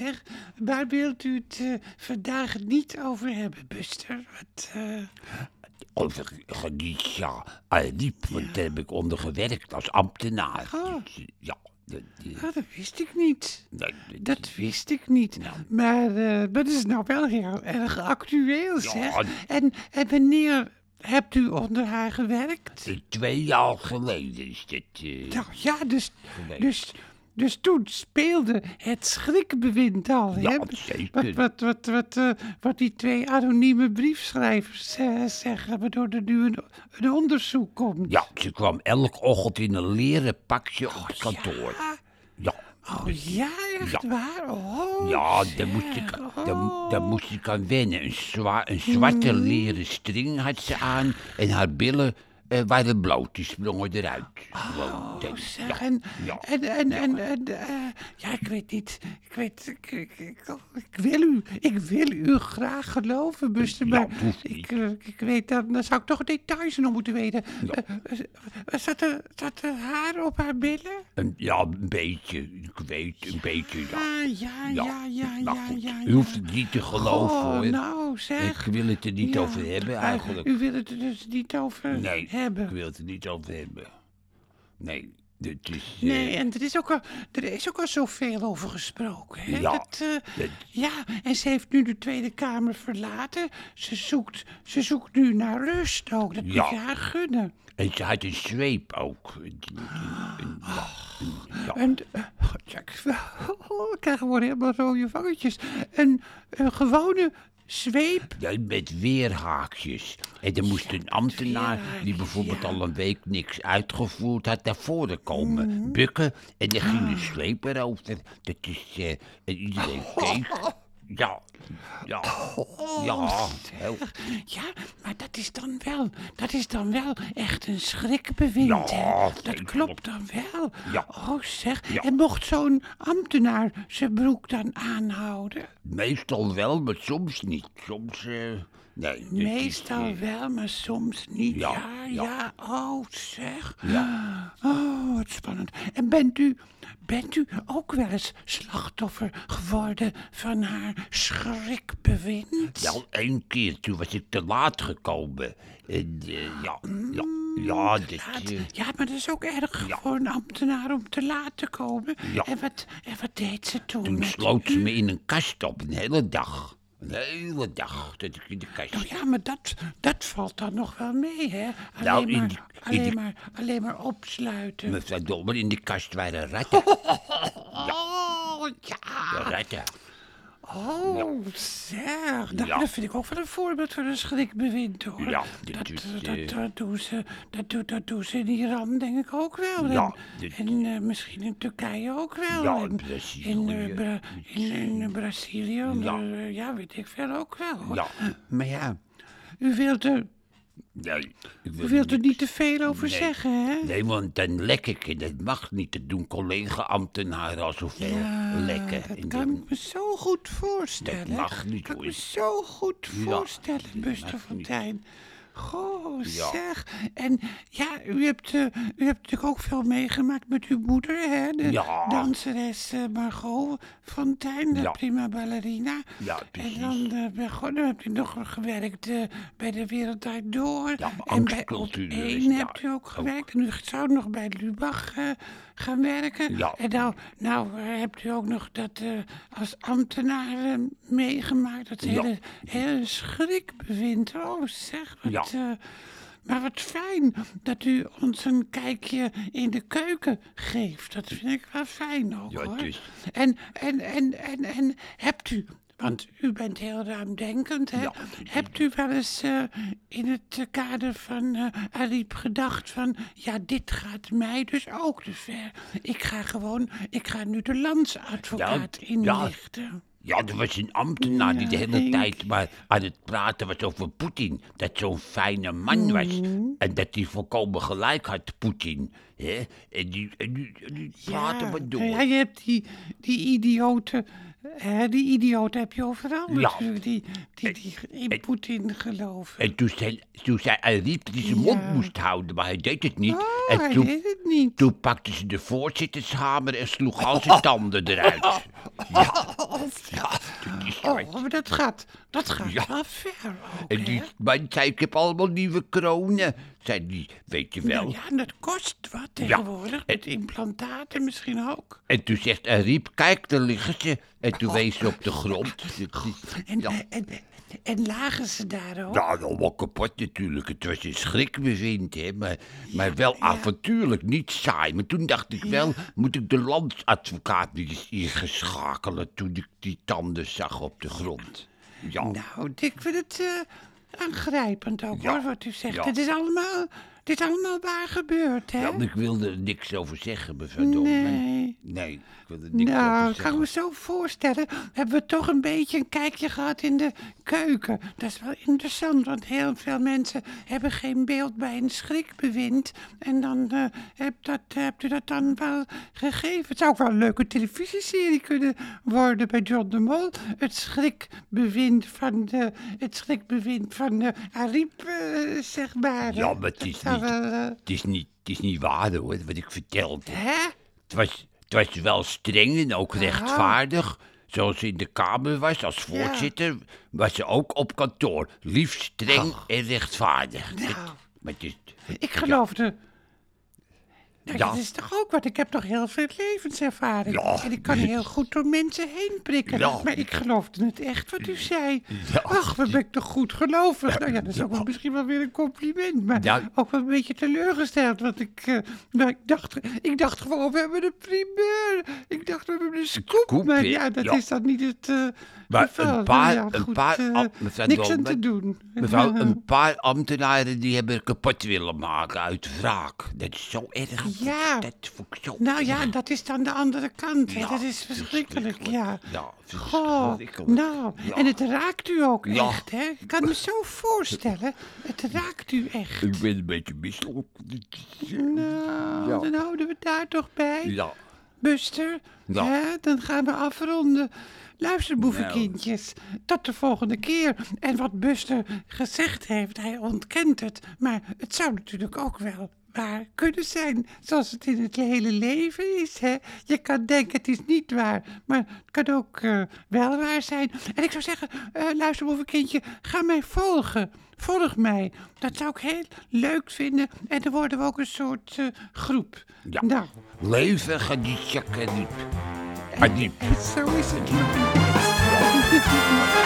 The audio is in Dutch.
zeg, waar wilt u het eh, vandaag niet over hebben, Buster? Wat, eh, Over geniet, ja. Diep, want daar heb ik onder gewerkt als ambtenaar. Oh. Ja, dat, oh, dat wist ik niet. nee, Dat wist ik niet. Nou. Maar eh, dat is nou wel heel erg actueel, zeg. Ja. En, en wanneer hebt u onder haar gewerkt? twee jaar geleden is dit. Nou ja, dus, dus, dus toen speelde het schrikbewind al, hè? Ja, Wat, zeker. wat, wat, wat, eh, wat die twee anonieme briefschrijvers eh, zeggen, waardoor er nu een, een onderzoek komt. Ja, ze kwam elke ochtend in een leren pakje op het kantoor. Ja? Ja, Oh ja, echt Ja. waar? Oh, ja daar, moest ik, daar, Oh. daar moest ik aan wennen. Een, zwa, een zwarte leren string had ze aan en haar billen eh, waren bloot. Die sprongen eruit. Gewoon, Oh, zeg, ja, en, ja. en, en, en, en, eh, ja, ik weet niet, ik weet, ik, ik, ik, wil u, ik wil u graag geloven, Buster, maar dat ik, eh, ik weet, dan, dan zou ik toch details nog moeten weten. Ja. Zat, er, zat er haar op haar billen? Een, ja, een beetje. Ik weet, een beetje, ja. Ja, ja, ja, nou ja, ja, U hoeft het niet te geloven, Oh, hoor. nou, zeg. Ik wil het er niet over hebben, eigenlijk. U wil het er dus niet over Nee, hebben. Ik wil het er niet over hebben. Nee, dit is... eh, Nee, en er is ook al, er is ook al zoveel over gesproken. Hè? Ja, Dat, eh, dat- ja, en ze heeft nu de Tweede Kamer verlaten. Ze zoekt, ze zoekt nu naar rust ook. Dat Ja. moet je haar gunnen. En ze had een zweep ook. En, ja, ik, ik krijg gewoon helemaal rode vangetjes. Een, een gewone zweep. Ja, met weerhaakjes. En er moest een ambtenaar die bijvoorbeeld ja. al een week niks uitgevoerd had, naar voren komen. Bukken en dan ging de zweep erover. Dat is... eh, en iedereen keek. Ja, ja, ja. Heel, Ja, maar dat is dan wel, dat is dan wel echt een schrikbewind, Ja? Dat zeker. klopt dan wel. Ja. Oh, zeg. Ja. En mocht zo'n ambtenaar zijn broek dan aanhouden? meestal wel, maar soms niet. Soms... eh, nee. is, Meestal wel, maar soms niet. Ja, Ja, ja. ja. Oh, zeg. Ja. Oh, wat spannend. En bent u, bent u ook wel eens slachtoffer geworden van haar schrikbewind? Wel één keer, toen was ik te laat gekomen. En, eh, ja, ja, ja, dit, Laat- eh, Ja, maar dat is ook erg Ja. voor een ambtenaar om te laat te komen. Ja. En, wat, en wat deed ze toen? toen sloot ze me in een kast op, een hele dag. Een hele dag dat ik in de kast Nou ja, maar dat, dat valt dan nog wel mee, hè? Alleen, Nou, in maar, die- alleen, die- maar, alleen maar opsluiten. Mevrouw Dolmer, in de kast waren ratten. Oh, ja. Ja, ratten. Oh, zeg. Nou, Ja. Dat vind ik ook wel een voorbeeld van een schrikbewind, hoor. Ja, dat, dat, eh, dat, doen ze, dat, dat doen ze in Iran, denk ik ook wel. Ja, en eh, misschien in Turkije ook wel. Ja, Brazilië. In, eh, Bra- in, in, Brazilië, Ja. weet ik veel ook wel. Hoor. Ja, maar ja, U wilt er, nee. Ik wil u wilt er niet- te veel over Nee. zeggen, hè? Nee, want dan lek ik en dat mag niet. Dat doen collega-ambtenaren al zoveel lekken. dat kan ik me zo goed voorstellen. Dat mag niet, kan ik hoor. me zo goed Ja, voorstellen, Buster niet. Goh, Ja. zeg. En ja, u hebt, eh, u hebt natuurlijk ook veel meegemaakt met uw moeder, hè? De Ja. danseres eh, Margot Fontijn, de Ja. prima ballerina. Ja, En dan, eh, bij- dan hebt u nog gewerkt bij de Wereld Draait Door. Ja, en bij Op Angstcultuur 1 is daar hebt u ook ook. gewerkt. En u zou nog bij Lubach gaan werken. Ja. En nou, nou hebt u ook nog dat als ambtenaar meegemaakt. Dat hele, hele schrikbewind. Oh, zeg. Wat, Ja. Eh, maar wat fijn dat u ons een kijkje in de keuken geeft. Dat vind ik wel fijn ook, Ja, hoor. is- En, en, en, en, en hebt u... Want u bent heel ruimdenkend, hè? Ja. Hebt u wel eens eh, in het kader van Ariep gedacht van... Ja, dit gaat mij dus ook te ver. Ik ga gewoon... Ik ga nu de landsadvocaat ja. inlichten. Ja, er was een ambtenaar die de Ja, hele tijd maar aan het praten was over Poetin. Dat zo'n fijne man was. En dat hij volkomen gelijk had, Poetin. hè? En die, en die, en die praten maar door. Ja, je hebt die, die idiote Hè, die idioot heb je overal Ja. natuurlijk, die, die, die in Poetin geloven. En toen zei, toen zei Ariep dat hij zijn Ja. mond moest houden, maar hij deed het niet. Oh, en hij toen, deed het niet. toen pakte ze de voorzittershamer en sloeg al zijn tanden eruit. Ja, toen is hij- Oh, maar dat gaat, dat gaat Ja. wel ver ook, En die man zei, ik heb allemaal nieuwe kronen. Zei die, weet je wel. Nou ja, en dat kost wat tegenwoordig, met implantaten misschien ook. En toen zegt Ariep, kijk, daar liggen ze. En toen wees ze op de grond. En, Ja. en, en lagen ze daar ook? Nou, allemaal kapot natuurlijk. Het was een schrikbewind, hè. Maar, maar wel avontuurlijk, niet saai. Maar toen dacht ik wel, moet ik de landsadvocaat niet eens ingeschakelen... toen ik die tanden zag op de grond. Ja, Nou, ik vind het eh, aangrijpend ook, hoor, wat u zegt. Het is allemaal, dit is allemaal waar gebeurd, hè? ja, ik wilde er niks over zeggen, mevrouw. Nee. Nee, ik wilde er niks Nou, over zeggen. me zo voorstellen, hebben we toch een beetje een kijkje gehad in de keuken. Dat is wel interessant, want heel veel mensen hebben geen beeld bij een schrikbewind. En dan eh, heb dat, hebt u dat dan wel gegeven. Het zou ook wel een leuke televisieserie kunnen worden bij John de Mol. Het schrikbewind van de, het schrikbewind van de Ariep, eh, zeg maar. Ja, maar het is zou niet- eh, Het is niet, het is niet waar, hoor, wat ik vertelde. hè? Het was, het was wel streng en ook rechtvaardig. Zoals ze in de Kamer was als voorzitter, was ze ook op kantoor. Lief, streng en rechtvaardig. Nou. Het- maar het is, Ik geloofde. Ja. dat is toch ook wat? Ik heb toch heel veel levenservaring. Ja. En ik kan heel goed door mensen heen prikken. Ja. Maar ik geloofde het echt wat u zei. Ach, wat ben ik toch goed gelovig. Nou ja, dat is ook wel misschien wel weer een compliment. Maar ook wel een beetje teleurgesteld. Want ik, eh, nou, ik, dacht, ik dacht gewoon, we hebben de primeur. Ik dacht, we hebben de scoop. Scoop, maar ja, dat is dan niet het eh Maar geval. een paar- Nou een goed, paar eh, am- mevrouw niks aan te doen. mevrouw, een paar ambtenaren die hebben kapot willen maken uit wraak. Dat is zo erg. Ja. Dat zo Nou ja, dat is dan de andere kant. Ja, dat is verschrikkelijk, ja. Ja, Goh, nou, Ja. en het raakt u ook Ja. echt, hè? Ik kan me zo voorstellen, het raakt u echt. Ik ben een beetje misselijk. Nou, dan houden we daar toch bij. Ja. Buster, Ja. hè? dan gaan we afronden. Luister, boevenkindjes, tot de volgende keer. En wat Buster gezegd heeft, hij ontkent het. Maar het zou natuurlijk ook wel waar kunnen zijn, zoals het in het hele leven is. Hè? Je kan denken, het is niet waar, maar het kan ook eh, wel waar zijn. En ik zou zeggen, eh luister, boevenkindje, ga mij volgen. Volg mij. Dat zou ik heel leuk vinden. En dan worden we ook een soort eh, groep. Ja. Nou, Leven Khadija Kadiep. Kadiep. zo is het niet.